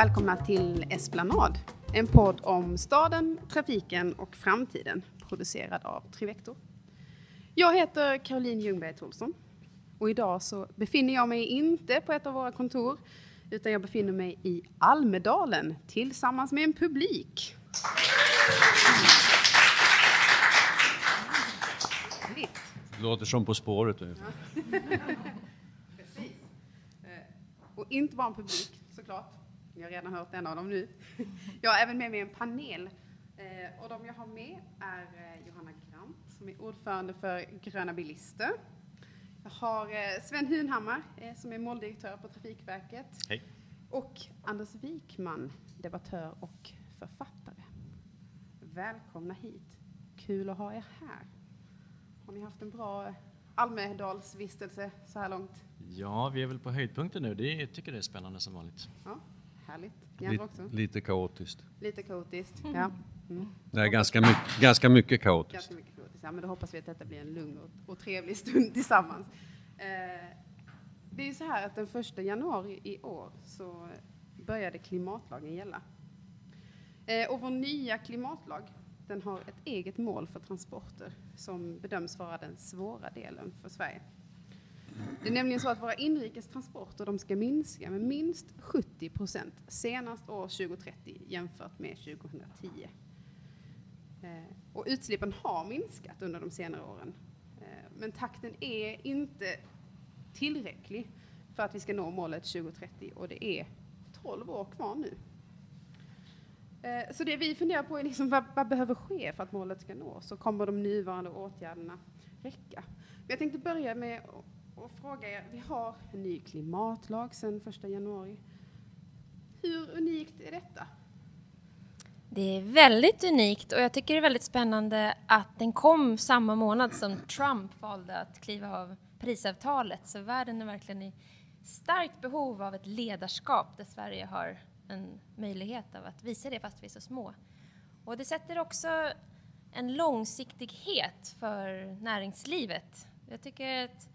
välkomna till Esplanad, en podd om staden, trafiken och framtiden, producerad av Trivector. Jag heter Caroline Ljungberg Tolsson och idag så befinner jag mig inte på ett av våra kontor utan jag befinner mig i Almedalen tillsammans med en publik. Låter som På spåret ungefär. Precis. Eh, Och inte bara en publik såklart. Ni har redan hört en av dem nu. Jag har även med mig en panel. Eh, Och de jag har med är eh, Johanna Grant som är ordförande för Gröna Bilister. Jag har eh, Sven Hunhammar som är måldirektör på Trafikverket. Hej. Och Anders Wikman, debattör och författare. Välkomna hit. Kul att ha er här. Har ni haft en bra Almedalsvistelse så här långt? Ja, vi är väl på höjdpunkten nu. Det tycker det är spännande som vanligt. Ja, härligt. Andra också? Lite, lite kaotiskt. Lite kaotiskt. Ja. Mm. Nej, ganska, mycket, ganska mycket kaotiskt. Ganska mycket kaotiskt. Ja, men då hoppas vi att detta blir en lugn och, och trevlig stund tillsammans. Eh, det är ju så här att den första januari i år så började klimatlagen gälla. Eh, och vår nya klimatlag den har ett eget mål för transporter som bedöms vara den svåra delen för Sverige. Det är nämligen så att våra inrikes transporter de ska minska med minst 70 procent senast år 2030 jämfört med 2010. Eh, och utsläppen har minskat under de senare åren. Eh, men takten är inte tillräcklig för att vi ska nå målet 2030 och det är 12 år kvar nu. Eh, Så det vi funderar på är liksom vad, vad behöver ske för att målet ska nås och kommer de nuvarande åtgärderna räcka? Jag tänkte börja med och fråga er, vi har en ny klimatlag sedan 1 januari. Hur unikt är detta? Det är väldigt unikt och jag tycker det är väldigt spännande att den kom samma månad som Trump valde att kliva av Parisavtalet. Så världen är verkligen i starkt behov av ett ledarskap där Sverige har en möjlighet av att visa det fast vi är så små. Och det sätter också en långsiktighet för näringslivet. Jag tycker att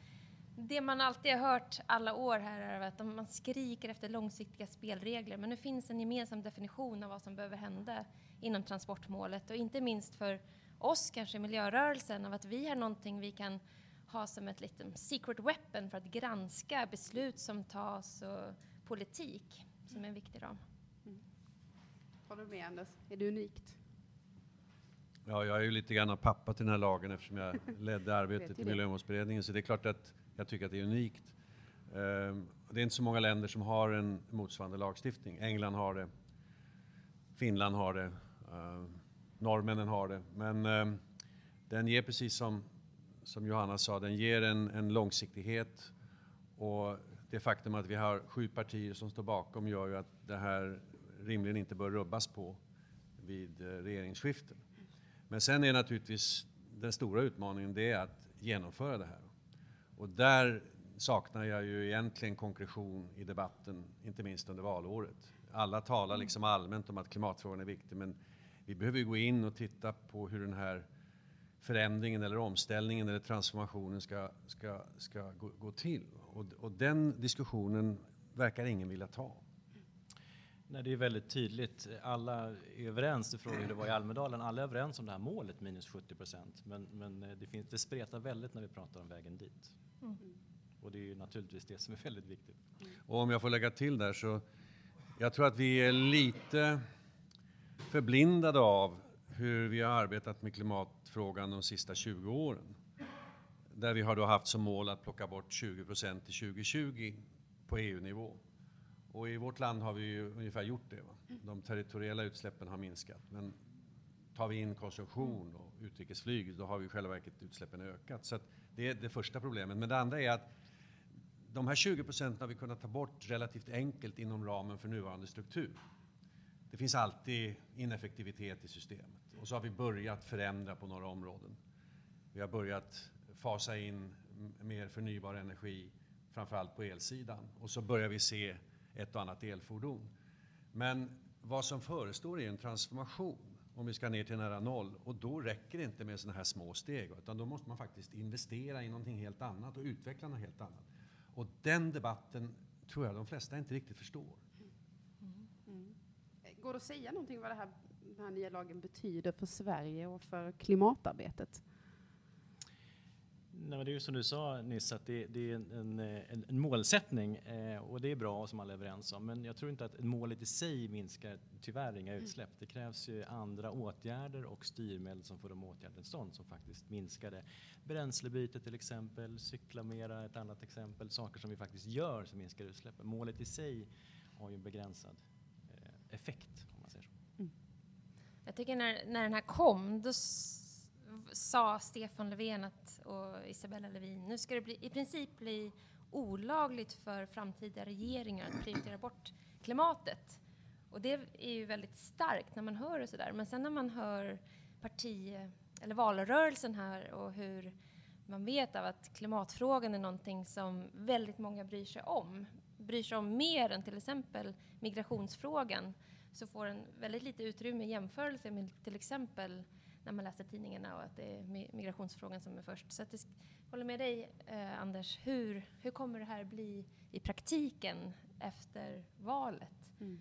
det man alltid har hört alla år här är att man skriker efter långsiktiga spelregler, men nu finns en gemensam definition av vad som behöver hända inom transportmålet och inte minst för oss kanske i miljörörelsen av att vi har någonting vi kan ha som ett litet secret weapon för att granska beslut som tas och politik som är en viktig ram. Håller du med Anders? Är det unikt? Ja, jag är ju lite grann pappa till den här lagen eftersom jag ledde arbetet i. Miljömålsberedningen. Så det är klart att jag tycker att det är unikt. Ehm, det är inte så många länder som har en motsvarande lagstiftning. England har det, Finland har det, ehm, norrmännen har det. Men ehm, den ger precis som, som Johanna sa, den ger en, en långsiktighet. Och det faktum att vi har sju partier som står bakom gör ju att det här rimligen inte bör rubbas på vid eh, regeringsskiften. Men sen är naturligtvis den stora utmaningen det är att genomföra det här. Och där saknar jag ju egentligen konkretion i debatten, inte minst under valåret. Alla talar liksom allmänt om att klimatfrågan är viktig, men vi behöver ju gå in och titta på hur den här förändringen eller omställningen eller transformationen ska, ska, ska gå, gå till. Och, och den diskussionen verkar ingen vilja ta. Nej, det är väldigt tydligt. Alla är överens. Du frågade hur det var i Almedalen. Alla är överens om det här målet, minus 70 procent. Men, men eh, det, finns, det spretar väldigt när vi pratar om vägen dit. Och det är ju naturligtvis det som är väldigt viktigt. Och om jag får lägga till där så, jag tror att vi är lite förblindade av hur vi har arbetat med klimatfrågan de sista 20 åren. Där vi har då haft som mål att plocka bort 20 procent till 2020 på EU-nivå. Och i vårt land har vi ju ungefär gjort det. Va? De territoriella utsläppen har minskat. Men tar vi in konsumtion och utrikesflyg, då har vi i själva verket utsläppen ökat. Så att det är det första problemet. Men det andra är att de här 20 procenten har vi kunnat ta bort relativt enkelt inom ramen för nuvarande struktur. Det finns alltid ineffektivitet i systemet. Och så har vi börjat förändra på några områden. Vi har börjat fasa in mer förnybar energi, framförallt på elsidan. Och så börjar vi se ett och annat elfordon. Men vad som förestår är en transformation om vi ska ner till nära noll. Och då räcker det inte med sådana här små steg, utan då måste man faktiskt investera i någonting helt annat och utveckla något helt annat. Och den debatten tror jag de flesta inte riktigt förstår. Mm. Mm. går det att säga någonting vad det här, den här nya lagen betyder för Sverige och för klimatarbetet? Nej, men det är ju som du sa nyss att det, det är en, en, en målsättning eh, och det är bra som alla är överens om. Men jag tror inte att målet i sig minskar tyvärr inga utsläpp. Det krävs ju andra åtgärder och styrmedel som får de åtgärder stånd som faktiskt minskar det. Bränslebyte till exempel, cykla mera ett annat exempel. Saker som vi faktiskt gör som minskar utsläppen. Målet i sig har ju en begränsad eh, effekt om man säger så. Mm. Jag tycker när, när den här kom då sa Stefan Löfven att, och Isabella Lövin, nu ska det bli, i princip bli olagligt för framtida regeringar att prioritera bort klimatet. Och det är ju väldigt starkt när man hör det sådär. Men sen när man hör parti, eller valrörelsen här och hur man vet av att klimatfrågan är någonting som väldigt många bryr sig om, bryr sig om mer än till exempel migrationsfrågan, så får den väldigt lite utrymme i jämförelse med till exempel när man läser tidningarna och att det är migrationsfrågan som är först. Så jag håller med dig eh, Anders, hur, hur kommer det här bli i praktiken efter valet? Mm.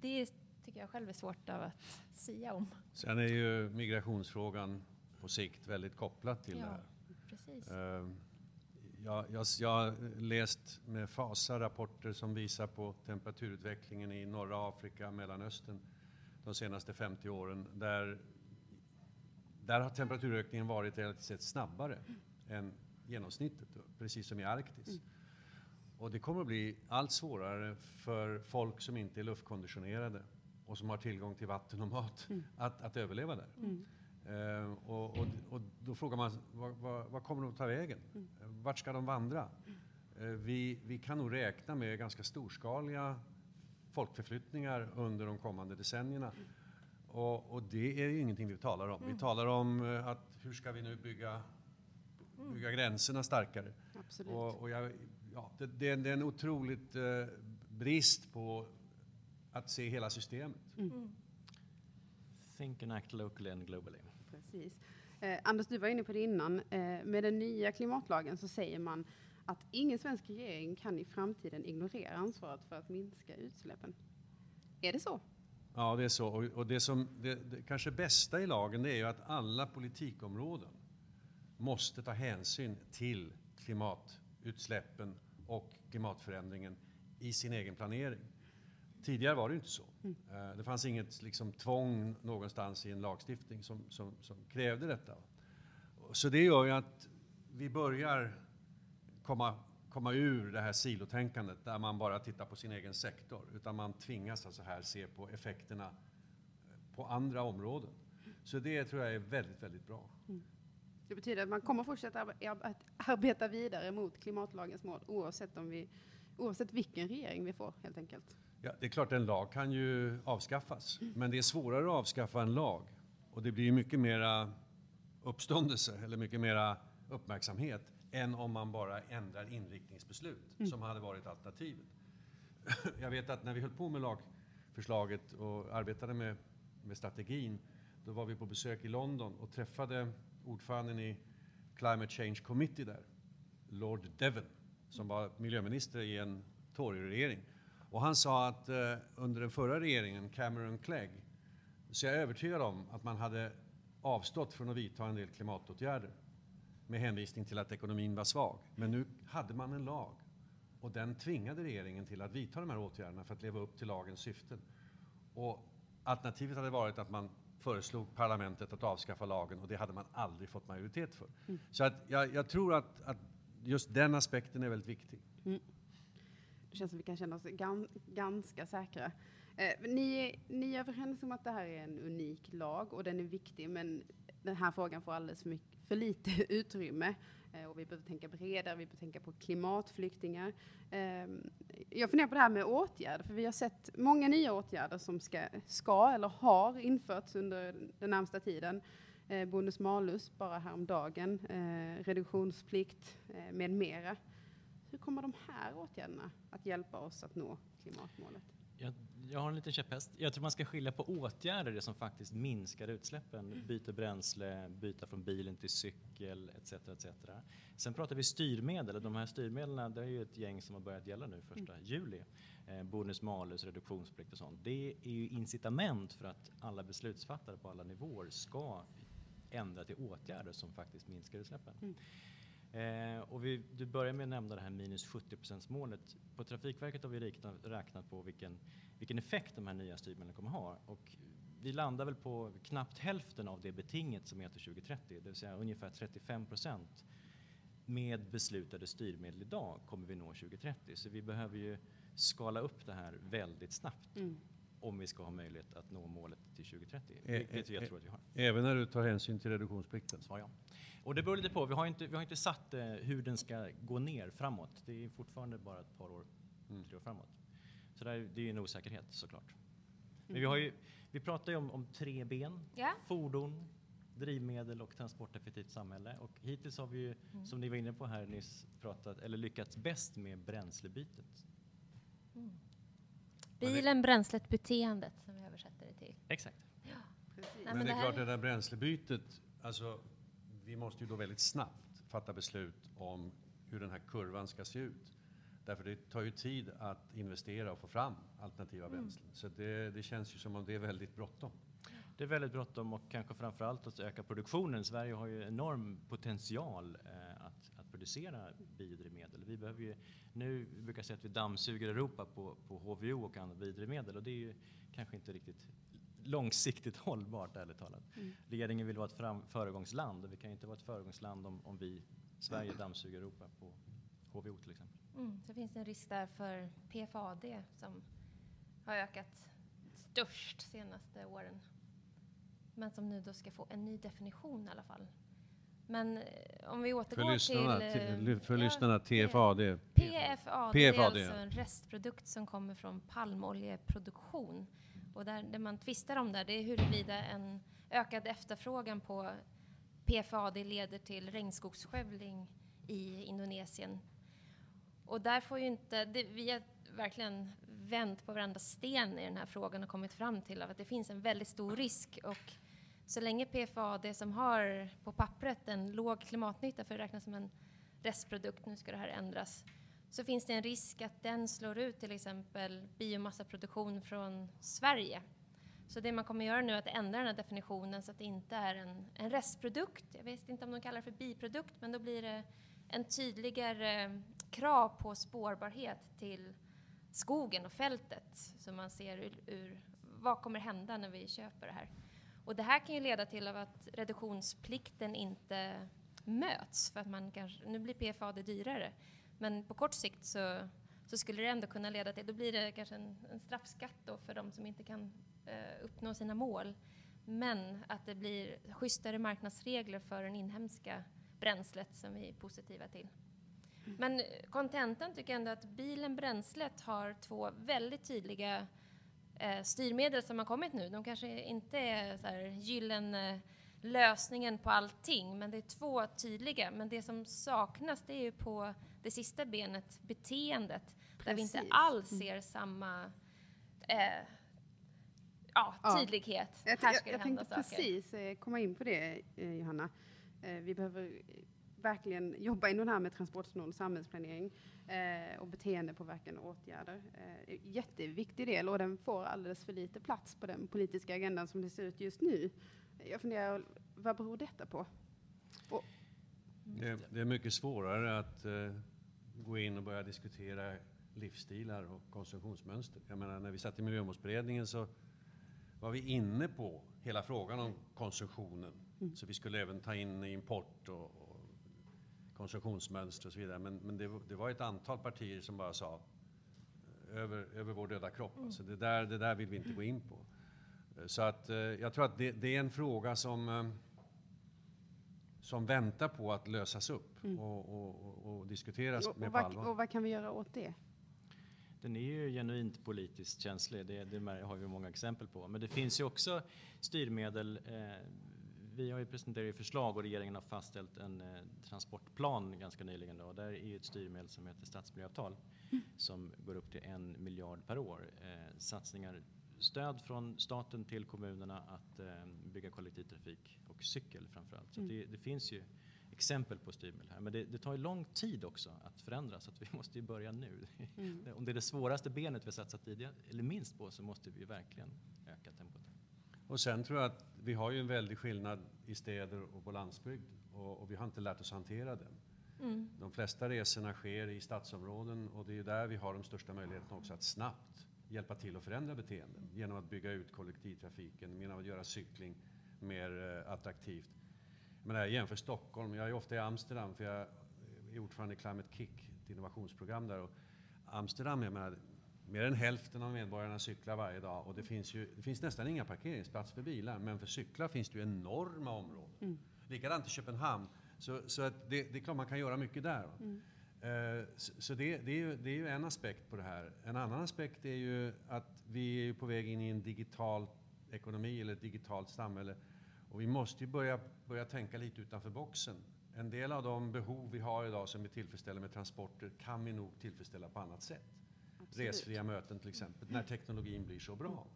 Det tycker jag själv är svårt av att sia om. Sen är ju migrationsfrågan på sikt väldigt kopplad till ja, det här. Precis. Jag, jag, jag har läst med fasa rapporter som visar på temperaturutvecklingen i norra Afrika, Mellanöstern de senaste 50 åren där där har temperaturökningen varit relativt sett snabbare mm. än genomsnittet, precis som i Arktis. Mm. Och det kommer att bli allt svårare för folk som inte är luftkonditionerade och som har tillgång till vatten och mat mm. att, att överleva där. Mm. Uh, och, och, och, då frågar man, vad, vad, vad kommer de att ta vägen? Mm. Vart ska de vandra? Uh, vi, vi kan nog räkna med ganska storskaliga folkförflyttningar under de kommande decennierna. Och, och, det är ju ingenting vi talar om. Mm. Vi talar om eh, att hur ska vi nu bygga, mm. bygga gränserna starkare? Absolut. Och, och jag, ja, det, det, är en otroligt eh, brist på att se hela systemet. Mm. mm. Think and act locally and globally. Precis. Eh, Anders, du var inne på det innan. Eh, med den nya klimatlagen så säger man att ingen svensk regering kan i framtiden ignorera ansvaret för att minska utsläppen. Är det så? Ja, det är så. Och det som det, det kanske bästa i lagen det är ju att alla politikområden måste ta hänsyn till klimatutsläppen och klimatförändringen i sin egen planering. Tidigare var det inte så. Mm. Eh, det fanns inget liksom, tvång någonstans i en lagstiftning som, som, som krävde detta. Så det gör ju att vi börjar komma komma ur det här silotänkandet där man bara tittar på sin egen sektor, utan man tvingas alltså här se på effekterna eh, på andra områden. Så det tror jag är väldigt, väldigt bra. Mm. Det betyder att man kommer fortsätta att arbeta vidare mot klimatlagens mål oavsett, om vi, oavsett vilken regering vi får helt enkelt. Ja, det är klart en lag kan ju avskaffas, men det är svårare att avskaffa en lag och det blir mycket mera uppståndelse eller mycket mera uppmärksamhet än om man bara ändrar inriktningsbeslut mm. som hade varit alternativet. Jag vet att när vi höll på med lagförslaget och arbetade med, med strategin, då var vi på besök i London och träffade ordföranden i Climate Change Committee där, Lord Devon, som var miljöminister i en Tory-regering. Och han sa att eh, under den förra regeringen, Cameron Clegg, så är jag övertygad om att man hade avstått från att vidta en del klimatåtgärder med hänvisning till att ekonomin var svag. Men nu hade man en lag och den tvingade regeringen till att vidta de här åtgärderna för att leva upp till lagens syften. Och alternativet hade varit att man föreslog parlamentet att avskaffa lagen och det hade man aldrig fått majoritet för. Mm. Så att jag, jag tror att, att, just den aspekten är väldigt viktig. Mm. Det känns som vi kan känna oss gan, ganska säkra. Eh, ni, ni är överens om att det här är en unik lag och den är viktig, men den här frågan får alldeles för, mycket, för lite utrymme. Eh, och vi behöver tänka bredare, vi behöver tänka på klimatflyktingar. Ehm, jag funderar på det här med åtgärder, för vi har sett många nya åtgärder som ska, ska eller har införts under den närmsta tiden. Eh, Bonus malus bara häromdagen, eh, reduktionsplikt med mera. Hur kommer de här åtgärderna att hjälpa oss att nå klimatmålet? Jag, jag har en liten käpphäst. Jag tror man ska skilja på åtgärder, det som faktiskt minskar utsläppen. Byta bränsle, byta från bilen till cykel etc. etc. Sen pratar vi styrmedel och de här styrmedlen det är ju ett gäng som har börjat gälla nu första juli. Eh, bonus malus, reduktionsplikt och sånt. Det är ju incitament för att alla beslutsfattare på alla nivåer ska ändra till åtgärder som faktiskt minskar utsläppen. Mm. Eh, och vi, du börjar med att nämna det här minus 70 målet. På Trafikverket har vi räknat, räknat på vilken, vilken effekt de här nya styrmedlen kommer ha. Och vi landar väl på knappt hälften av det betinget som heter 2030, det vill säga ungefär 35 procent med beslutade styrmedel idag kommer vi nå 2030. Så vi behöver ju skala upp det här väldigt snabbt Mm om vi ska ha möjlighet att nå målet till 2030. Eh, Vilket eh, jag eh. tror att vi har. Även när du tar hänsyn till reduktionsplikten. Svar ja. Och det beror lite på. Vi har inte, vi har inte satt eh, hur den ska gå ner framåt. Det är fortfarande bara ett par år, Mm. tre år framåt. Så där, det är ju en osäkerhet såklart. Men vi, har ju, vi pratar ju om, om tre ben. Ja. Fordon, drivmedel och transporteffektivt samhälle. Och hittills har vi ju, Mm. som ni var inne på här nyss, pratat, eller lyckats bäst med bränslebytet. Bilen, bränslet, beteendet som vi översätter det till. Exakt. Precis. Nej, Men, men det är klart, det där bränslebytet, alltså vi måste ju då väldigt snabbt fatta beslut om hur den här kurvan ska se ut. Därför det tar ju tid att investera och få fram alternativa bränslen. Så det, det känns ju som om det är väldigt bråttom. Det är väldigt bråttom och kanske framförallt att öka produktionen. Sverige har ju enorm potential eh, att producera biodrivmedel. Vi behöver ju, nu vi brukar säga att vi dammsuger Europa på, på HVO och andra biodrivmedel och det är ju kanske inte riktigt långsiktigt hållbart ärligt talat. Regeringen vill vara ett fram, föregångsland och vi kan ju inte vara ett föregångsland om, om vi, Sverige, dammsuger Europa på HVO till exempel. Mm, så finns det en risk där för PFAD som har ökat störst senaste åren. Men som nu då ska få en ny definition i alla fall. Men eh, om vi återgår För lyssnarna, till... eh, för ja, lyssnarna det- TFA, det är PFAD, det är alltså en restprodukt som kommer från palmoljeproduktion. Och där, det man tvistar om där, det är huruvida en ökad efterfrågan på PFAD leder till regnskogsskövling i Indonesien. Och där får ju inte, det, vi har verkligen vänt på varenda sten i den här frågan och kommit fram till att det finns en väldigt stor risk. Och så länge PFAD som har på pappret en låg klimatnytta, för det räknas som en restprodukt, nu ska det här ändras, så finns det en risk att den slår ut till exempel biomassaproduktion från Sverige. Så det man kommer göra nu är att ändra den här definitionen så att det inte är en, en restprodukt. Jag vet inte om de kallar det för biprodukt, men då blir det en tydligare krav på spårbarhet till skogen och fältet. Så man ser ur, ur vad kommer hända när vi köper det här. Och det här kan ju leda till att reduktionsplikten inte möts för att man kanske, nu blir PFAD dyrare. Men på kort sikt så, så skulle det ändå kunna leda till, då blir det kanske en, en straffskatt då för de som inte kan eh, uppnå sina mål. Men att det blir schysstare marknadsregler för den inhemska bränslet som vi är positiva till. Men kontentan tycker jag ändå att bilen, bränslet har två väldigt tydliga eh, styrmedel som har kommit nu. De kanske inte är så här gyllene lösningen på allting, men det är två tydliga. Men det som saknas det är ju på det sista benet, beteendet, där vi inte Precis. alls ser samma eh, ja, Ja. tydlighet. Jag, Här jag, det jag hända tänkte saker. precis eh, komma in på det, eh, Johanna. Eh, vi behöver eh, verkligen jobba in det här med transportsnål samhällsplanering eh, och beteendepåverkande åtgärder. Eh, jätteviktig del och den får alldeles för lite plats på den politiska agendan som det ser ut just nu. Jag funderar, vad beror detta på? Och, Det, det är mycket svårare att eh, gå in och börja diskutera livsstilar och konsumtionsmönster. Jag menar, när vi satt i miljömålsberedningen så var vi inne på hela frågan om konsumtionen. Så vi skulle även ta in import och konsumtionsmönster och så vidare. Men, men det, var- det var ett antal partier som bara sa eh, över, över vår döda kropp. Alltså det, där, det där vill vi inte gå in på. Eh, Så att eh, jag tror att det, det är en fråga som som väntar på att lösas upp och, och, och, och diskuteras och, mer och, vad, allvar. och vad kan vi göra åt det? Den är ju genuint politiskt känslig, det, det har vi många exempel på. Men det finns ju också styrmedel. Eh, vi har ju presenterat förslag och regeringen har fastställt en eh, transportplan ganska nyligen. Då. Där är ett styrmedel som heter stadsmiljöavtal mm. som går upp till en miljard per år. Eh, satsningar, stöd från staten till kommunerna att eh, bygga kollektivtrafik och cykel framförallt. Så mm. det, det, finns ju exempel på styrmedel här. Men det, det, tar ju lång tid också att förändra så att vi måste ju börja nu. Mm. Om det är det svåraste benet vi satsat tidigare, eller minst på, så måste vi verkligen öka tempot. Och sen tror jag att vi har ju en väldig skillnad i städer och på landsbygd och, och vi har inte lärt oss hantera den. Mm. De flesta resorna sker i stadsområden och det är där vi har de största möjligheterna också att snabbt hjälpa till att förändra beteenden genom att bygga ut kollektivtrafiken, genom att göra cykling mer eh, attraktivt. Men jag jämför Stockholm, jag är ofta i Amsterdam för jag är ordförande i Climate Kick, ett innovationsprogram där. Och Amsterdam, jag menar, mer än hälften av medborgarna cyklar varje dag och det finns, ju, det finns nästan inga parkeringsplatser för bilar, men för cyklar finns det ju enorma områden. Mm. Likadant i Köpenhamn. Så, så att det, det är klart man kan göra mycket där. Mm. Uh, så, så det, det, är ju, det är ju en aspekt på det här. En annan aspekt är ju att vi är på väg in i en digital ekonomi eller ett digitalt samhälle. Och vi måste ju börja, börja tänka lite utanför boxen. En del av de behov vi har idag som vi tillfredsställer med transporter kan vi nog tillfredsställa på annat sätt. Resfria möten till exempel, när teknologin blir så bra.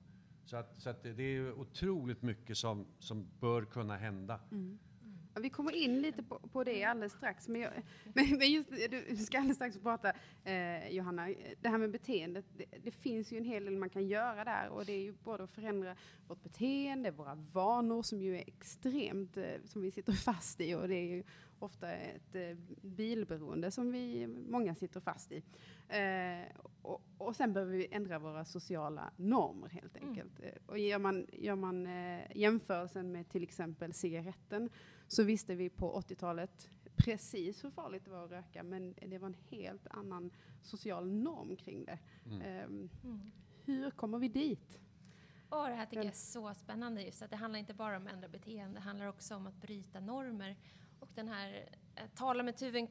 Så, att, så att det är otroligt mycket som, som bör kunna hända. Mm. Vi kommer in lite på, på det alldeles strax, men, jag, men, just, du ska alldeles strax prata, eh, Johanna, det här med beteendet, det, det, finns ju en hel del man kan göra där och det är ju både att förändra vårt beteende, våra vanor som ju är extremt, eh, som vi sitter fast i och det är ju ofta ett eh, bilberoende som vi, många sitter fast i. Eh, och, och sen behöver vi ändra våra sociala normer helt mm. enkelt. Mm. Och gör man, gör man eh, jämförelsen med till exempel cigaretten så visste vi på 80-talet precis hur farligt det var att röka men det var en helt annan social norm kring det. Mm. Mm. Hur kommer vi dit? Och det här tycker jag är så spännande just att det handlar inte bara om att ändra beteende, det handlar också om att bryta normer. Och den här eh, tala med tuven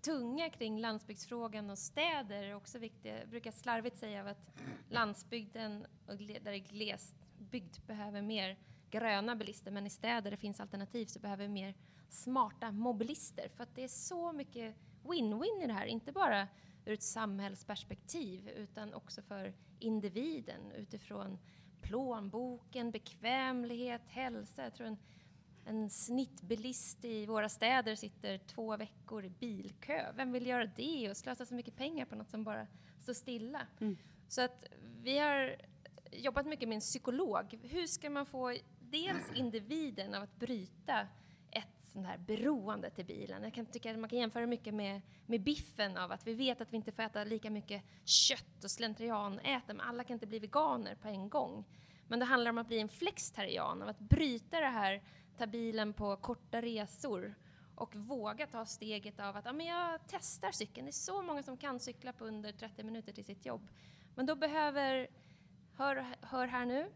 tunga kring landsbygdsfrågan och städer är också viktigt. Jag brukar slarvigt säga att landsbygden och där det är glesbygd behöver mer gröna bilister, men i städer där det finns alternativ så behöver vi mer smarta mobilister. För att det är så mycket win-win i det här, inte bara ur ett samhällsperspektiv utan också för individen utifrån plånboken, bekvämlighet, hälsa. Jag tror en, en snittbilist i våra städer sitter två veckor i bilkö. Vem vill göra det och slösa så mycket pengar på något som bara står stilla? Mm. Så att vi har jobbat mycket med en psykolog. Hur ska man få dels individen av att bryta ett sånt här beroende till bilen. Jag kan tycka att man kan jämföra mycket med, med biffen av att vi vet att vi inte får äta lika mycket kött och slentrian äta, men alla kan inte bli veganer på en gång. Men det handlar om att bli en flextarian, av att bryta det här, ta bilen på korta resor och våga ta steget av att ja, men jag testar cykeln. Det är så många som kan cykla på under 30 minuter till sitt jobb. Men då behöver, hör, hör här nu,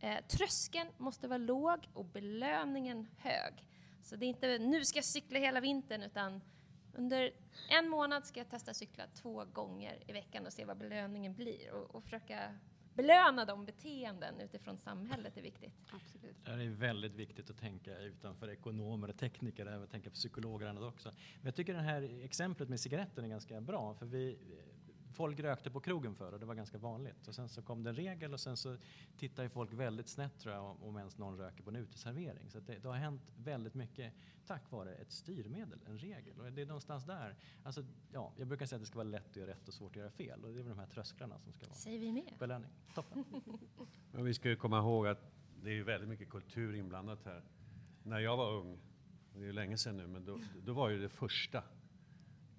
Eh, tröskeln måste vara låg och belöningen hög. Så det är inte nu ska jag cykla hela vintern utan under en månad ska jag testa cykla två gånger i veckan och se vad belöningen blir och, och försöka belöna de beteenden utifrån samhället är viktigt. Absolut. Det är väldigt viktigt att tänka utanför ekonomer och tekniker, även tänka psykologer och annat också. Men jag tycker det här exemplet med cigaretten är ganska bra för vi folk rökte på krogen förr och det var ganska vanligt. Och sen så kom det en regel och sen så tittar ju folk väldigt snett tror jag om ens någon röker på en uteservering. Så det, det, har hänt väldigt mycket tack vare ett styrmedel, en regel. Och det är någonstans där. Alltså, ja, jag brukar säga att det ska vara lätt att göra rätt och svårt att göra fel. Och det är väl de här trösklarna som ska vara Säger vi med. belöning. Toppen. Men vi ska ju komma ihåg att det är väldigt mycket kultur inblandat här. När jag var ung, det är ju länge sedan nu, men då, då var ju det första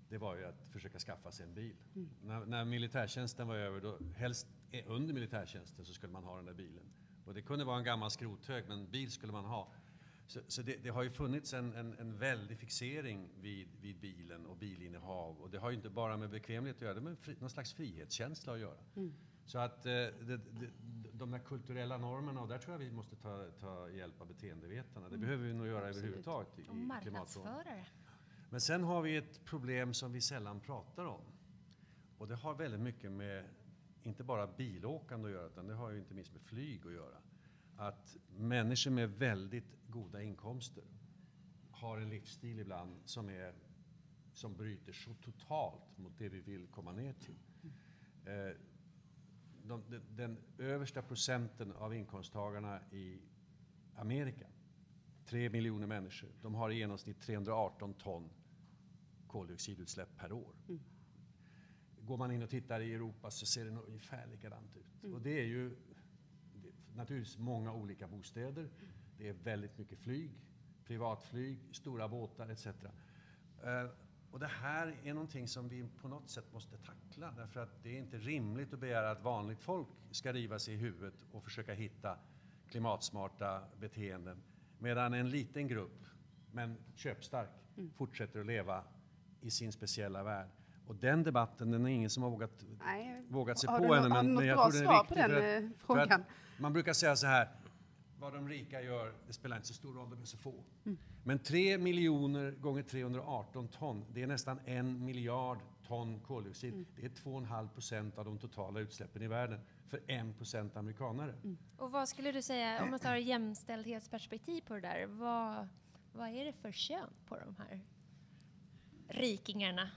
det var ju att försöka skaffa sig en bil. Mm. När, när militärtjänsten var över, då, helst under militärtjänsten så skulle man ha den där bilen. Och det kunde vara en gammal skrothög, men bil skulle man ha. Så, så det, det, har ju funnits en, en, en väldig fixering vid, vid, bilen och bilinnehav. Och det har ju inte bara med bekvämlighet att göra, det har med fri, någon slags frihetskänsla att göra. Mm. Så att eh, det, det, de här kulturella normerna, och där tror jag vi måste ta, ta hjälp av beteendevetarna. Det mm. behöver vi nog göra Absolut. överhuvudtaget i, i klimatfrågan. Men sen har vi ett problem som vi sällan pratar om. Och det har väldigt mycket med, inte bara bilåkande att göra, utan det har ju inte minst med flyg att göra. att människor med väldigt goda inkomster har en livsstil ibland som, är, som bryter så totalt mot det vi vill komma ner till. Eh, de, den, den översta procenten av inkomsttagarna i Amerika, tre miljoner människor, de har i genomsnitt 318 ton koldioxidutsläpp per år. Mm. Går man in och tittar i Europa så ser det ungefär likadant ut. Mm. Och det är ju naturligtvis många olika bostäder. Det är väldigt mycket flyg, privatflyg, stora båtar etc. Uh, och det här är någonting som vi på något sätt måste tackla därför att det är inte rimligt att begära att vanligt folk ska riva sig i huvudet och försöka hitta klimatsmarta beteenden medan en liten grupp, men köpstark, mm. fortsätter att leva i sin speciella värld. Och den debatten, den är ingen som har vågat, Nej. vågat sig har på ännu. Men, men jag tror den är viktig. Den för att, eh, frågan? För att man brukar säga så här, vad de rika gör, det spelar inte så stor roll, de är så få. Mm. Men 3 miljoner gånger 318 ton, det är nästan en miljard ton koldioxid. Mm. Det är 2,5 procent av de totala utsläppen i världen för 1 procent amerikanare. Mm. Och vad skulle du säga, om man tar jämställdhetsperspektiv på det där, vad, vad är det för kön på de här rikingarna?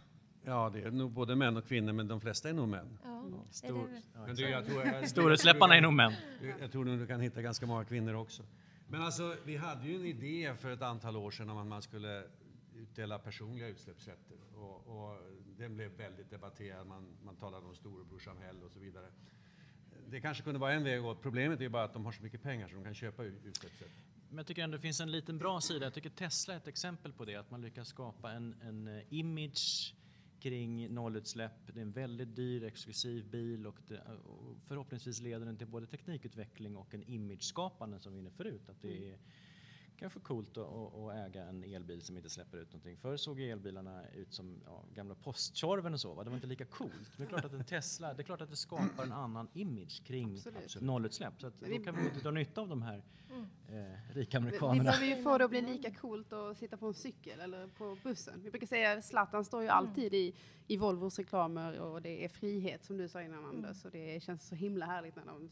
Ja, det är nog både män och kvinnor, men de flesta är nog män. Ja, Stor, ja, Storhetssläpparna är nog män. Jag tror nog du kan hitta ganska många kvinnor också. Men alltså, vi hade ju en idé för ett antal år sedan om att man skulle utdela personliga utsläppsrätter. Och, och den blev väldigt debatterad. Man, man talade om storebrorsamhälle och så vidare. Det kanske kunde vara en väg åt. Problemet är bara att de har så mycket pengar så de kan köpa utsläppsrätter. Men jag tycker ändå det finns en liten bra sida. Jag tycker Tesla är ett exempel på det. Att man lyckas skapa en, en eh, image kring nollutsläpp. Det är en väldigt dyr exklusiv bil och, det, och förhoppningsvis leder den till både teknikutveckling och en image-skapande som vi var inne förut. Att det mm. Kanske coolt att, att, äga en elbil som inte släpper ut någonting. Förr såg elbilarna ut som ja, gamla posttjorven och så. Va? Det var inte lika coolt. Men det är klart att en Tesla, det är klart att det skapar en annan image kring Absolut. nollutsläpp. Så att då kan vi dra nytta av de här mm. eh, rika amerikanerna. Vi behöver ju få det att bli lika coolt att sitta på en cykel eller på bussen. Vi brukar säga att Zlatan står ju mm. alltid i, i Volvos reklamer och det är frihet som du sa innan Anders. Mm. Och det känns så himla härligt när, de,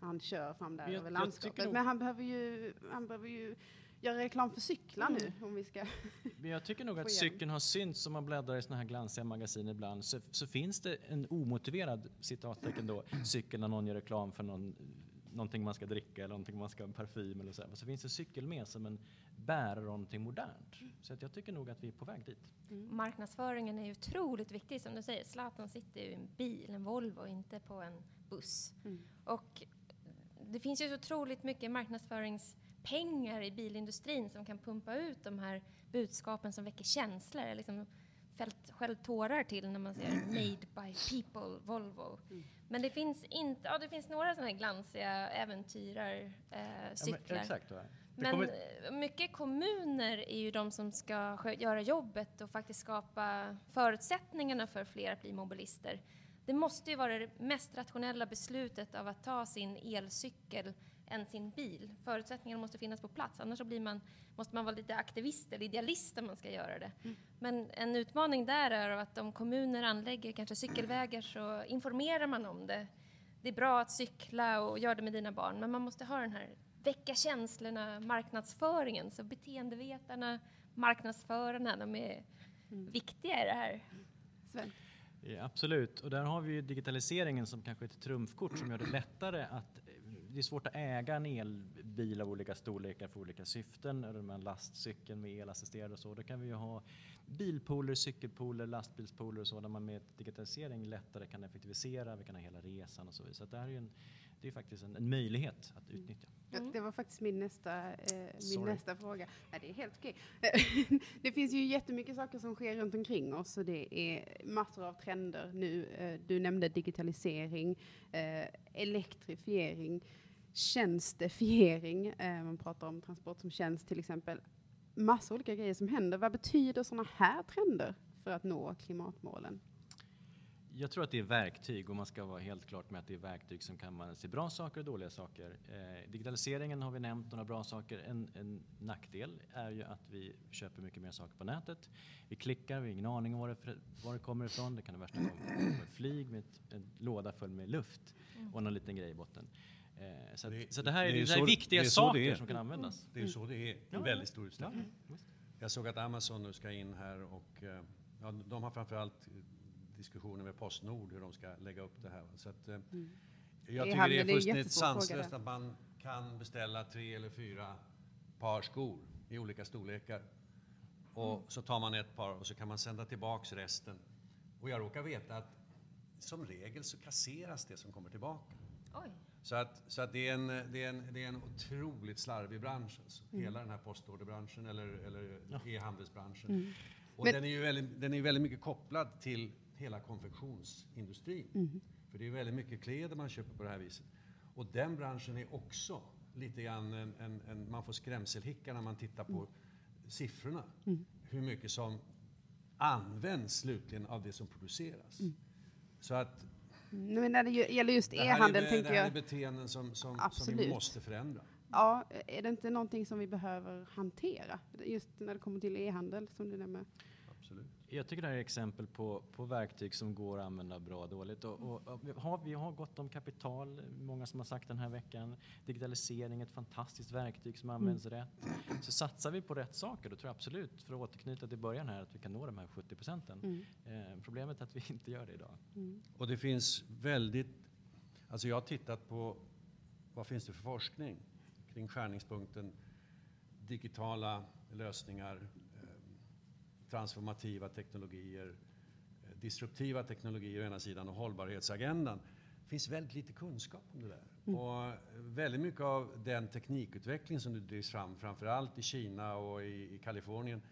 när han kör fram där jag, över landskapet. Men han behöver ju, han behöver ju göra reklam för cyklar nu om vi ska Men Jag tycker nog att cykeln har synts om man bläddrar i såna här glansiga magasin ibland så, så finns det en omotiverad citattecken då cykel när någon gör reklam för någon, någonting man ska dricka eller någonting man ska ha parfym eller så. Här. Så finns det cykel med som en bärare av någonting modernt. Så att jag tycker nog att vi är på väg dit. Mm. Marknadsföringen är ju otroligt viktig som du säger. Zlatan sitter ju i en bil, en Volvo, inte på en buss. Mm. Och det finns ju så otroligt mycket marknadsförings pengar i bilindustrin som kan pumpa ut de här budskapen som väcker känslor. Jag liksom fällt själv tårar till när man ser Made by People, Volvo. Mm. Men det finns inte, ja det finns några sådana här glansiga äventyrar, eh, cyklar. Ja, men, exakt, men kommer... Eh, mycket kommuner är ju de som ska göra jobbet och faktiskt skapa förutsättningarna för fler att bli mobilister. Det måste ju vara det mest rationella beslutet av att ta sin elcykel än sin bil. Förutsättningarna måste finnas på plats, annars blir man, måste man vara lite aktivist eller idealist om man ska göra det. Mm. Men en utmaning där är att om kommuner anlägger kanske cykelvägar så informerar man om det. Det är bra att cykla och göra det med dina barn, men man måste ha den här väcka känslorna, marknadsföringen. Så beteendevetarna, marknadsförarna, de är mm. viktiga i det här. Sven. Ja, absolut, och där har vi digitaliseringen som kanske är ett trumfkort som gör det lättare att det är svårt att äga en elbil av olika storlekar för olika syften. Eller en lastcykel med elassisterad och så. Då kan vi ju ha bilpooler, cykelpooler, lastbilspooler och så där man med digitalisering lättare kan effektivisera. Vi kan ha hela resan och så vidare. Så det här är en, det är faktiskt en, en möjlighet att mm. utnyttja. Ja, det var faktiskt min nästa, eh, min nästa fråga. Nej, det är helt okej. det finns ju jättemycket saker som sker runt omkring oss och det är massor av trender nu. Eh, du nämnde digitalisering, eh, elektrifiering tjänstefiering, eh, man pratar om transport som tjänst till exempel. Massa olika grejer som händer. Vad betyder sådana här trender för att nå klimatmålen? Jag tror att det är verktyg och man ska vara helt klart med att det är verktyg som kan man se bra saker och dåliga saker. Eh, digitaliseringen har vi nämnt, några bra saker. En, en, nackdel är ju att vi köper mycket mer saker på nätet. Vi klickar, vi har ingen aning om var det, var det kommer ifrån. Det kan i värsta fall komma ett flyg med ett, en låda full med luft och någon liten grej i botten. Eh, så, att, Det- så det här är, det är det här är viktiga det är saker är. som kan användas. Det är så det är i Ja, väldigt ja. stor utsträckning. Jag såg att Amazon nu ska in här och eh, ja, de har framförallt diskussioner med Postnord hur de ska lägga upp det här. Så att, eh, Jag tycker det Mm. handel är fullständigt sanslöst att man kan beställa tre eller fyra par skor i olika storlekar. Och Mm. så tar man ett par och så kan man sända tillbaks resten. Och jag råkar veta att som regel så kasseras det som kommer tillbaka. Oj. Så att, så att det, är en, det, är en, det är en otroligt slarvig bransch, alltså. Mm. hela den här postorderbranschen eller, eller e-handelsbranschen. Mm. Och Men- den är ju väldigt, den är väldigt mycket kopplad till hela konfektionsindustrin. Mm. För det är väldigt mycket kläder man köper på det här viset. Och den branschen är också lite grann en, en, en man får skrämselhicka när man tittar på Mm. siffrorna. Hur mycket som används slutligen av det som produceras. Mm. Så att Men när det gäller just e-handel tänker det här är jag, beteenden som, som, som vi måste förändra. ja, är det inte någonting som vi behöver hantera? Just när det kommer till e-handel som du nämner. Absolut. Jag tycker det här är exempel på, på verktyg som går att använda bra och dåligt. Och, och, och vi, har, vi har gott om kapital, många som har sagt den här veckan. Digitalisering är ett fantastiskt verktyg som används rätt. Så satsar vi på rätt saker, då tror jag absolut, för att återknyta till början här, att vi kan nå de här 70 procenten. Eh, problemet är att vi inte gör det idag. Och det finns väldigt... Alltså jag har tittat på vad finns det för forskning kring skärningspunkten digitala lösningar, transformativa teknologier, eh, disruptiva teknologier å ena sidan och hållbarhetsagendan. Det finns väldigt lite kunskap om det där. Och väldigt mycket av den teknikutveckling som nu drivs fram, framförallt i Kina och i, i Kalifornien,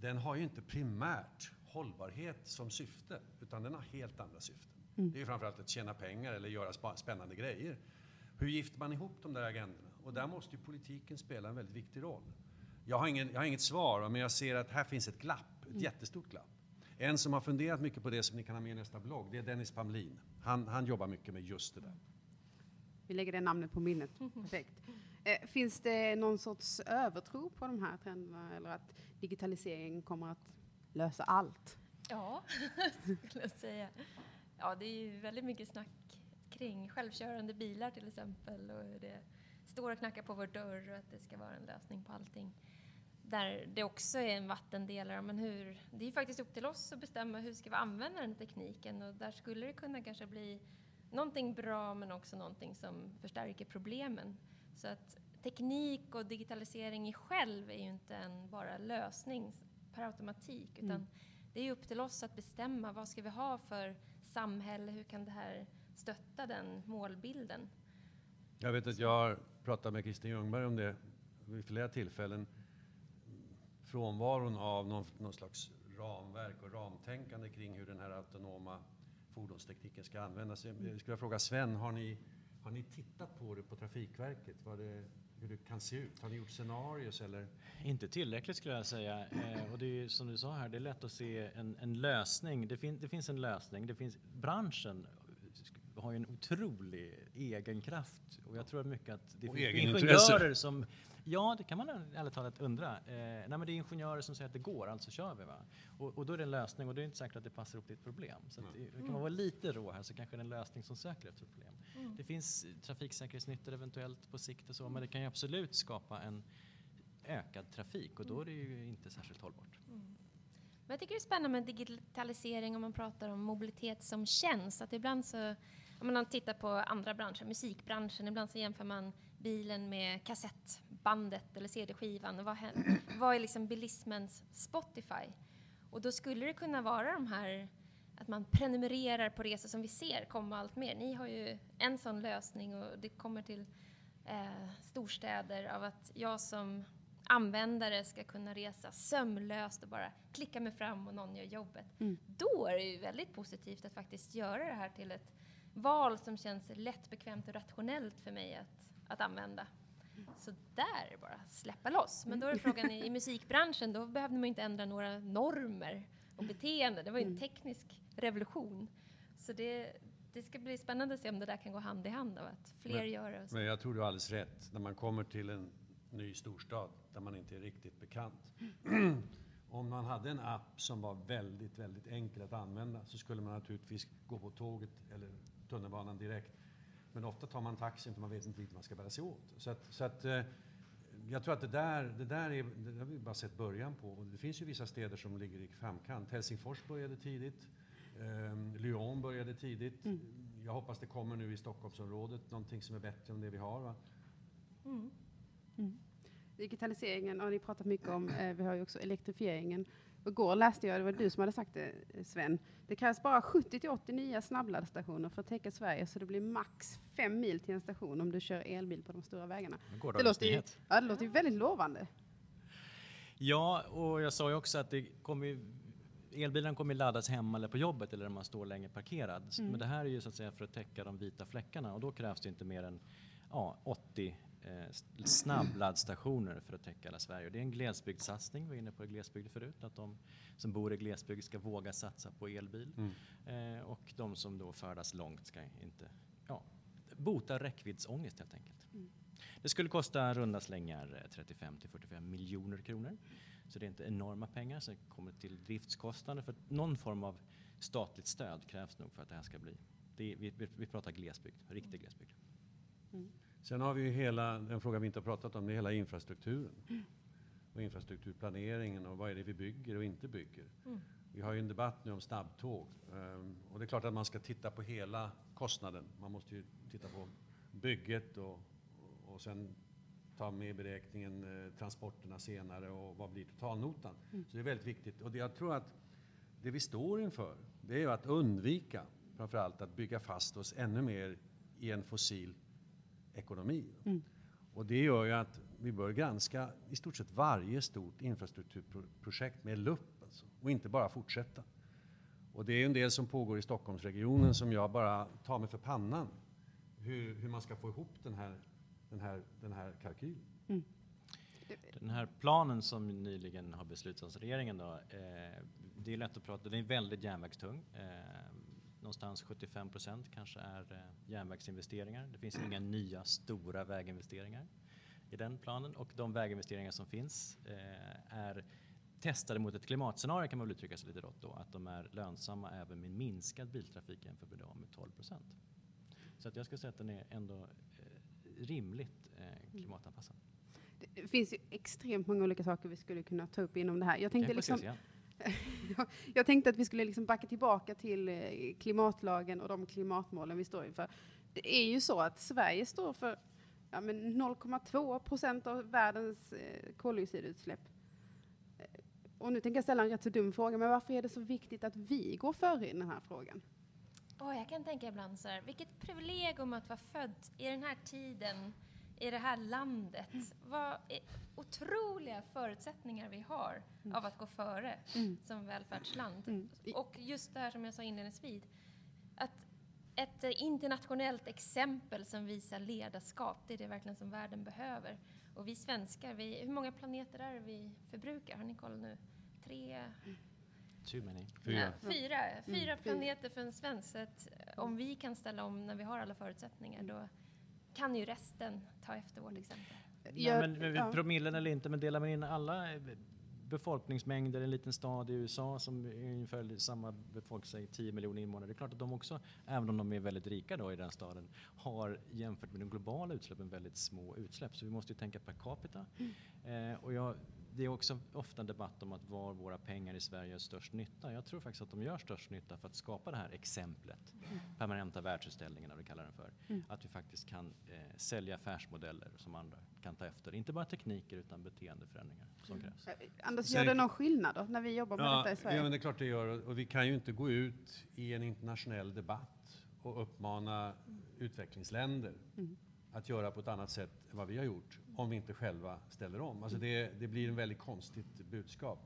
den har ju inte primärt hållbarhet som syfte, utan den har helt andra syften. Det är ju framförallt att tjäna pengar eller göra spännande grejer. Hur gifter man ihop de där agendorna? Och där måste ju politiken spela en väldigt viktig roll. Jag har, ingen, jag har inget svar, men jag ser att här finns ett glapp, ett jättestort glapp. En som har funderat mycket på det som ni kan ha med i nästa blogg, det är Dennis Pamlin. Han, han jobbar mycket med just det där. Vi lägger det namnet på minnet. Perfekt. Eh, finns det någon sorts övertro på de här trenderna eller att digitalisering kommer att lösa allt? Ja, skulle jag säga. Ja, det är ju väldigt mycket snack kring självkörande bilar till exempel och hur det står och knackar på vår dörr och att det ska vara en lösning på allting. Där det också är en vattendelare, men hur, det är ju faktiskt upp till oss att bestämma hur ska vi använda den tekniken och där skulle det kunna kanske bli någonting bra men också någonting som förstärker problemen. Så att teknik och digitalisering i själv är ju inte en bara lösning per automatik utan det är ju upp till oss att bestämma vad ska vi ha för samhälle, hur kan det här stötta den målbilden? Jag vet att jag har pratat med Christer Ljungberg om det vid flera tillfällen. Frånvaron av någon, någon slags ramverk och ramtänkande kring hur den här autonoma fordonstekniken ska användas. Jag skulle vilja fråga Sven, har ni, har ni tittat på det på Trafikverket? Vad det, hur det kan se ut? Har ni gjort scenarios eller? Inte tillräckligt skulle jag säga. Eh, och det är ju som du sa här, det är lätt att se en, en lösning. Det, fin, det finns en lösning. Det finns, branschen har ju en otrolig egen kraft och jag tror mycket att det Och finns ingenjörer som Ja, det kan man ärligt talat undra. Eh, nej, men det är ingenjörer som säger att det går, alltså kör vi. Va? Och, och då är det en lösning och det är inte säkert att det passar upp till ett problem. Så att, det- kan man vara lite rå här så kanske det är en lösning som söker efter ett problem. Det finns trafiksäkerhetsnyttor eventuellt på sikt och så, men det kan ju absolut skapa en ökad trafik och då är det ju inte särskilt hållbart. Men jag tycker det är spännande med digitalisering om man pratar om mobilitet som tjänst. Att ibland så, om man tittar på andra branscher, musikbranschen, ibland så jämför man bilen med kassettbandet eller CD-skivan. Vad, vad är liksom bilismens Spotify? Och då skulle det kunna vara de här att man prenumererar på resor som vi ser komma allt mer. Ni har ju en sån lösning och det kommer till eh, storstäder av att jag som användare ska kunna resa sömlöst och bara klicka mig fram och någon gör jobbet. Då är det ju väldigt positivt att faktiskt göra det här till ett val som känns lätt, bekvämt och rationellt för mig att, att använda. Så där är det bara släppa loss. Men då är frågan i, i musikbranschen, då behövde man inte ändra några normer och beteende. Det var ju en teknisk revolution. Så det, det ska bli spännande att se om det där kan gå hand i hand och att fler Men- gör det. Men jag tror du har alldeles rätt. När man kommer till en ny storstad där man inte är riktigt bekant. Om man hade en app som var väldigt, väldigt enkel att använda så skulle man naturligtvis gå på tåget eller tunnelbanan direkt. Men ofta tar man taxin för man vet inte riktigt vad man ska bära sig åt. Så att, så att, eh, jag tror att det där, det där är, det har vi bara sett början på. Och det finns ju vissa städer som ligger i framkant. Helsingfors började tidigt. Eh, Lyon började tidigt. Mm. Jag hoppas det kommer nu i Stockholmsområdet någonting som är bättre än det vi har. Va? Digitaliseringen har ni pratat mycket om. Eh, vi har ju också elektrifieringen. Och Igår läste jag, det var du som hade sagt det Sven, det krävs bara 70-80 nya snabbladdstationer för att täcka Sverige så det blir max fem mil till en station om du kör elbil på de stora vägarna. Det Gårdagens låter, ju, ja, det låter ju väldigt lovande. Ja, och jag sa ju också att det kommer elbilen kommer laddas hemma eller på jobbet eller om man står länge parkerad. Men det här är ju så att säga för att täcka de vita fläckarna och då krävs det inte mer än ja, 80 eh, snabbladdstationer för att täcka hela Sverige. Och det är en glesbygdssatsning, vi var inne på glesbygd förut, att de som bor i glesbygd ska våga satsa på elbil. Eh, och de som då färdas långt ska inte ja, bota räckviddsångest helt enkelt. Det skulle kosta runda slängar eh, 35 till 45 miljoner kronor. Så det är inte enorma pengar. Sen kommer det till driftskostnader. För någon form av statligt stöd krävs nog för att det här ska bli. Det är, vi, vi, pratar glesbygd, riktig glesbygd. Sen har vi ju hela, den fråga vi inte har pratat om, det är hela infrastrukturen. Och infrastrukturplaneringen och vad är det vi bygger och inte bygger. Vi har ju en debatt nu om snabbtåg. ehm, Och det är klart att man ska titta på hela kostnaden. Man måste ju titta på bygget och, och sen ta med i beräkningen eh, transporterna senare och vad blir totalnotan. Så det är väldigt viktigt. Och det, jag tror att det vi står inför, det är ju att undvika framförallt att bygga fast oss ännu mer i en fossil ekonomi. Och det gör ju att vi bör granska i stort sett varje stort infrastrukturprojekt med lupp alltså, och inte bara fortsätta. Och det är ju en del som pågår i Stockholmsregionen som jag bara tar mig för pannan. Hur, hur man ska få ihop den här, den här, den här kalkylen. Den här planen som nyligen har beslutats av regeringen då, eh, det är lätt att prata, den är väldigt järnvägstung. Eh, någonstans 75 procent kanske är eh, järnvägsinvesteringar. Det finns inga nya stora väginvesteringar i den planen och de väginvesteringar som finns eh, är testade mot ett klimatscenario kan man väl uttrycka sig lite rått då, att de är lönsamma även med minskad biltrafik jämfört med idag med 12 procent. Så att jag skulle säga att den är ändå eh, rimligt eh, klimatanpassad. Det finns ju extremt många olika saker vi skulle kunna ta upp inom det här. Jag tänkte, få liksom? jag tänkte att vi skulle liksom backa tillbaka till eh, klimatlagen och de klimatmålen vi står inför. Det är ju så att Sverige står för ja, 0,2 procent av världens eh, koldioxidutsläpp. Eh, och nu tänker jag ställa en rätt så dum fråga, men varför är det så viktigt att vi går före i den här frågan? Oh, jag kan tänka ibland så här, vilket privilegium att vara född i den här tiden, i det här landet. Vad är otroliga förutsättningar vi har av att gå före som välfärdsland. Mm. Och just det här som jag sa inledningsvis, att ett eh, internationellt exempel som visar ledarskap, det är det verkligen som världen behöver. Och vi svenskar, vi, hur många planeter är det vi förbrukar? Har ni koll nu? Tre? Too many. Fyra. Ja, fyra, fyra planeter för en svensk. Att eh, om vi kan ställa om när vi har alla förutsättningar, då kan ju resten ta efter vårt exempel. Jag- men, men ja. Promillen eller inte, men delar man in alla eh, befolkningsmängder i en liten stad i USA som är ungefär samma befolkning, säg 10 miljoner invånare. Det är klart att de också, även om de är väldigt rika då i den staden, har jämfört med de globala utsläppen väldigt små utsläpp. Så vi måste ju tänka per capita. Eh, och jag, det är också ofta en debatt om att var våra pengar i Sverige gör störst nytta. Jag tror faktiskt att de gör störst nytta för att skapa det här exemplet, permanenta världsutställningen, vad vi kallar den för. Att vi faktiskt kan eh, sälja affärsmodeller som andra kan ta efter. Inte bara tekniker utan beteendeförändringar som krävs. Eh, Anders, gör det någon skillnad då, när vi jobbar med Ja, detta i Sverige? ja, men det är klart det gör. Och vi kan ju inte gå ut i en internationell debatt och uppmana utvecklingsländer att göra på ett annat sätt än vad vi har gjort om vi inte själva ställer om. Alltså det, det blir en väldigt konstigt budskap.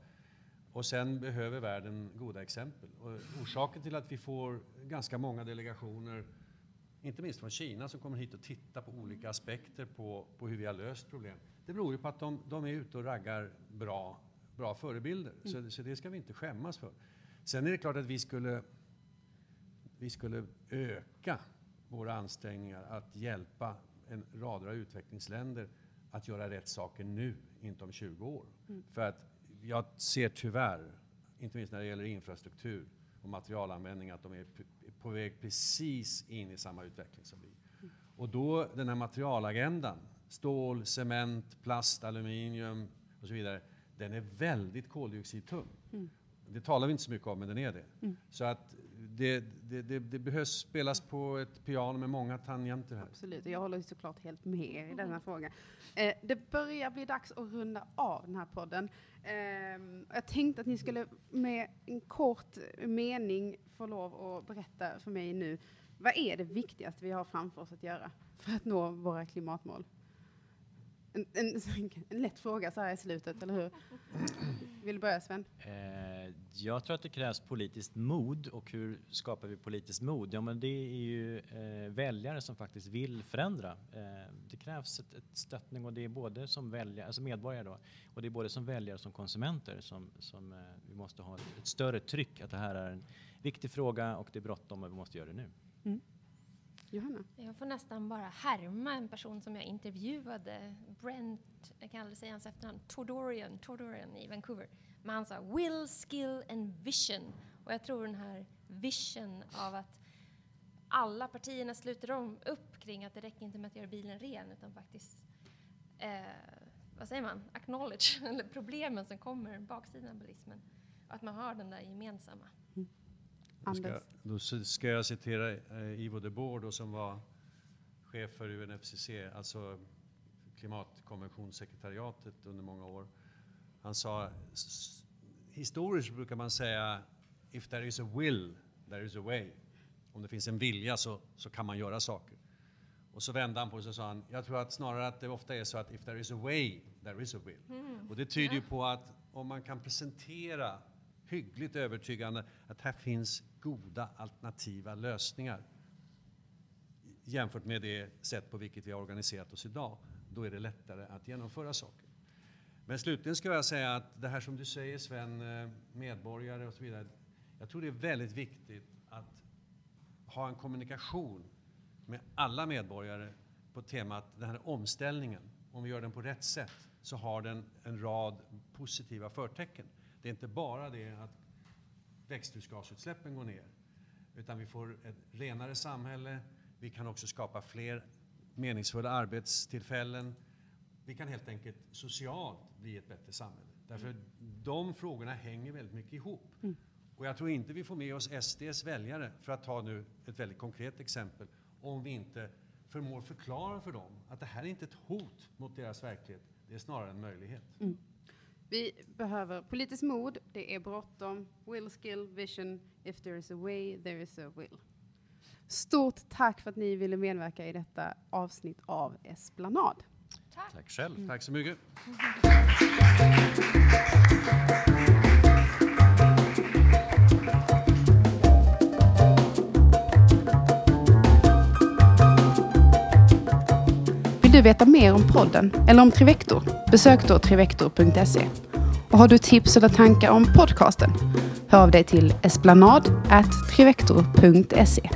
Och sen behöver världen goda exempel. Och orsaken till att vi får ganska många delegationer, inte minst från Kina, som kommer hit och tittar på olika aspekter på, på hur vi har löst problem. Det beror ju på att de, de är ute och raggar bra, bra förebilder. Så, så det ska vi inte skämmas för. Sen är det klart att vi skulle, vi skulle öka våra ansträngningar att hjälpa en rader av utvecklingsländer att göra rätt saker nu, inte om 20 år. För att jag ser tyvärr, inte minst när det gäller infrastruktur och materialanvändning, att de är på väg precis in i samma utveckling som vi. Och då den här materialagendan, stål, cement, plast, aluminium och så vidare, den är väldigt koldioxidtung. Mm. Det talar vi inte så mycket om, men den är det. Mm. Så att det, det, det, det, behövs spelas på ett piano med många tangenter här. Absolut, jag håller såklart helt med i denna mm. fråga. Eh, det börjar bli dags att runda av den här podden. Eh, jag tänkte att ni skulle med en kort mening få lov att berätta för mig nu, vad är det viktigaste vi har framför oss att göra för att nå våra klimatmål? En, en, en, lätt fråga så här i slutet, eller hur? Vill du börja Sven? Eh, jag tror att det krävs politiskt mod och hur skapar vi politiskt mod? Ja men det är ju eh, väljare som faktiskt vill förändra. Eh, det krävs ett, ett stöttning och det är både som väljare, alltså medborgare då, och det är både som väljare och som konsumenter som, som eh, vi måste ha ett, ett, större tryck att det här är en viktig fråga och det är bråttom och vi måste göra det nu. Mm. Johanna? Jag får nästan bara härma en person som jag intervjuade, Brent, jag kan aldrig säga hans efternamn, Tordorian, Tordorian i Vancouver. Men han sa will, skill and vision. Och jag tror den här vision av att alla partierna sluter om, upp kring att det räcker inte med att göra bilen ren utan faktiskt eh, vad säger man, acknowledge eller problemen som kommer baksidan av bilismen. Och att man har den där gemensamma. Då ska, då ska jag citera eh, Ivo de Boer som var chef för UNFCC, alltså klimatkonventionssekretariatet under många år. Han sa, historiskt brukar man säga, if there is a will, there is a way. Om det finns en vilja så, så kan man göra saker. Och så vände han på sig och sa han, jag tror att snarare att det ofta är så att if there is a way, there is a will. Mm. Och det tyder ju på att om man kan presentera hyggligt övertygande att här finns goda alternativa lösningar jämfört med det sätt på vilket vi har organiserat oss idag, då är det lättare att genomföra saker. Men slutligen ska jag säga att det här som du säger Sven, eh, medborgare och så vidare. Jag tror det är väldigt viktigt att ha en kommunikation med alla medborgare på temat den här omställningen. Om vi gör den på rätt sätt så har den en rad positiva förtecken. Det är inte bara det att växthusgasutsläppen går ner, utan vi får ett renare samhälle. Vi kan också skapa fler meningsfulla arbetstillfällen. Vi kan helt enkelt socialt bli ett bättre samhälle. Därför de frågorna hänger väldigt mycket ihop. Mm. Och jag tror inte vi får med oss SDs väljare, för att ta nu ett väldigt konkret exempel, om vi inte förmår förklara för dem att det här är inte ett hot mot deras verklighet, det är snarare en möjlighet. Mm. Vi behöver politiskt mod, det är bråttom, will, skill, vision, if there is a way, there is a will. Stort tack för att ni ville medverka i detta avsnitt av Esplanad. Tack, tack själv. Mm. Tack så mycket. Du veta mer om podden eller om Trivector? Besök då trivector.se. Och har du tips eller tankar om podcasten? Hör av dig till esplanad.trivector.se.